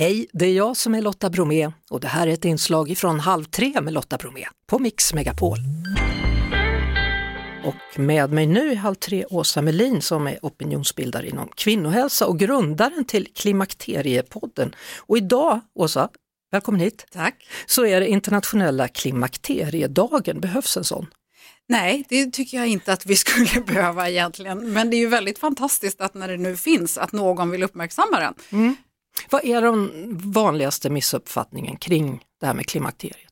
Hej, det är jag som är Lotta Bromé och det här är ett inslag från Halv tre med Lotta Bromé på Mix Megapol. Och med mig nu i Halv tre Åsa Melin som är opinionsbildare inom kvinnohälsa och grundaren till Klimakteriepodden. Och idag, Åsa, välkommen hit, Tack. så är det internationella klimakteriedagen. Behövs en sån? Nej, det tycker jag inte att vi skulle behöva egentligen. Men det är ju väldigt fantastiskt att när det nu finns, att någon vill uppmärksamma den. Vad är den vanligaste missuppfattningen kring det här med klimakteriet?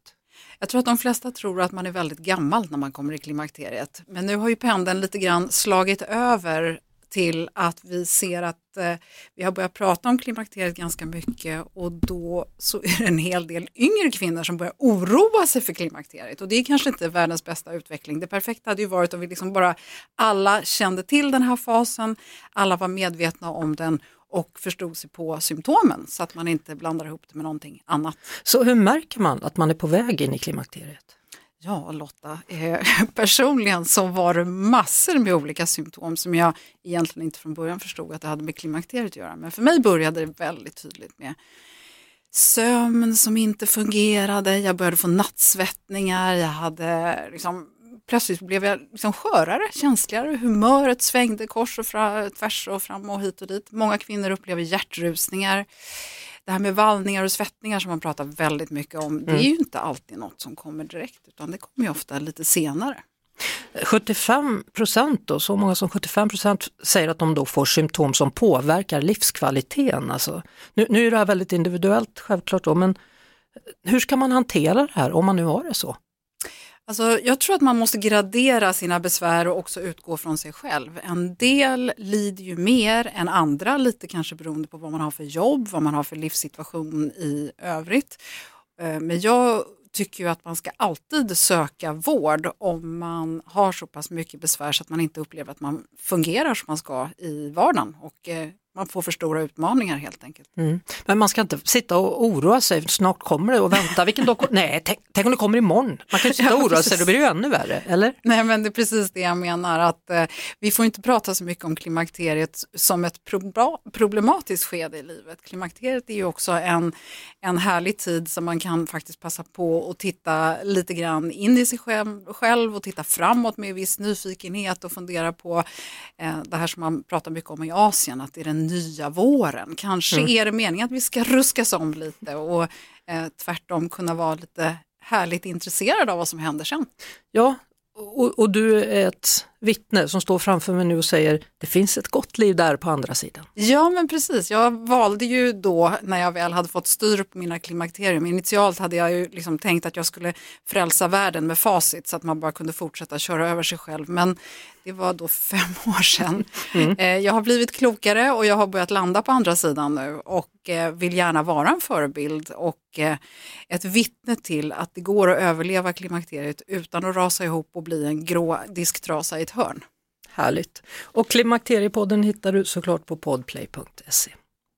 Jag tror att de flesta tror att man är väldigt gammal när man kommer i klimakteriet. Men nu har ju pendeln lite grann slagit över till att vi ser att eh, vi har börjat prata om klimakteriet ganska mycket och då så är det en hel del yngre kvinnor som börjar oroa sig för klimakteriet och det är kanske inte världens bästa utveckling. Det perfekta hade ju varit om vi liksom bara alla kände till den här fasen, alla var medvetna om den och förstod sig på symptomen så att man inte blandar ihop det med någonting annat. Så hur märker man att man är på väg in i klimakteriet? Ja, Lotta, eh, personligen så var det massor med olika symptom som jag egentligen inte från början förstod att det hade med klimakteriet att göra. Men för mig började det väldigt tydligt med sömn som inte fungerade, jag började få nattsvettningar, jag hade liksom, plötsligt blev jag liksom skörare, känsligare, humöret svängde kors och fra, tvärs och fram och hit och dit. Många kvinnor upplever hjärtrusningar. Det här med vallningar och svettningar som man pratar väldigt mycket om, det är ju inte alltid något som kommer direkt utan det kommer ju ofta lite senare. 75 procent då, så många som 75 procent säger att de då får symptom som påverkar livskvaliteten. Alltså, nu, nu är det här väldigt individuellt självklart då, men hur ska man hantera det här om man nu har det så? Alltså, jag tror att man måste gradera sina besvär och också utgå från sig själv. En del lider ju mer än andra, lite kanske beroende på vad man har för jobb, vad man har för livssituation i övrigt. Eh, men jag tycker ju att man ska alltid söka vård om man har så pass mycket besvär så att man inte upplever att man fungerar som man ska i vardagen och eh, man får för stora utmaningar helt enkelt. Mm. Men man ska inte sitta och oroa sig, snart kommer det och vänta, vilken dag Nej, tänk, tänk om det kommer imorgon. Man kan ju sitta och oroa sig, då blir det ju ännu värre, eller? Nej men det är precis det jag menar att eh, vi får inte prata så mycket om klimakteriet som ett proba- problematiskt skede i livet. Klimakteriet är ju också en, en härlig tid som man kan faktiskt passa på att titta lite grann in i sig själv, själv och titta framåt med viss nyfikenhet och fundera på eh, det här som man pratar mycket om i Asien, att det är den nya våren. Kanske är det meningen att vi ska ruskas om lite och eh, tvärtom kunna vara lite härligt intresserad av vad som händer sen. Ja, och, och du är ett vittne som står framför mig nu och säger det finns ett gott liv där på andra sidan. Ja men precis, jag valde ju då när jag väl hade fått styr på mina klimakterium. Initialt hade jag ju liksom tänkt att jag skulle frälsa världen med facit så att man bara kunde fortsätta köra över sig själv. Men det var då fem år sedan. Eh, Jag har blivit klokare och jag har börjat landa på andra sidan nu och eh, vill gärna vara en förebild och eh, ett vittne till att det går att överleva klimakteriet utan att rasa ihop och bli en grå disktrasa i ett hörn. Härligt. Och Klimakteriepodden hittar du såklart på podplay.se.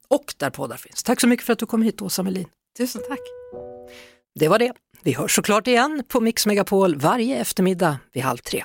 Och där poddar finns. Tack så mycket för att du kom hit Åsa Melin. Tusen tack! Det var det. Vi hörs såklart igen på Mix Megapol varje eftermiddag vid halv tre.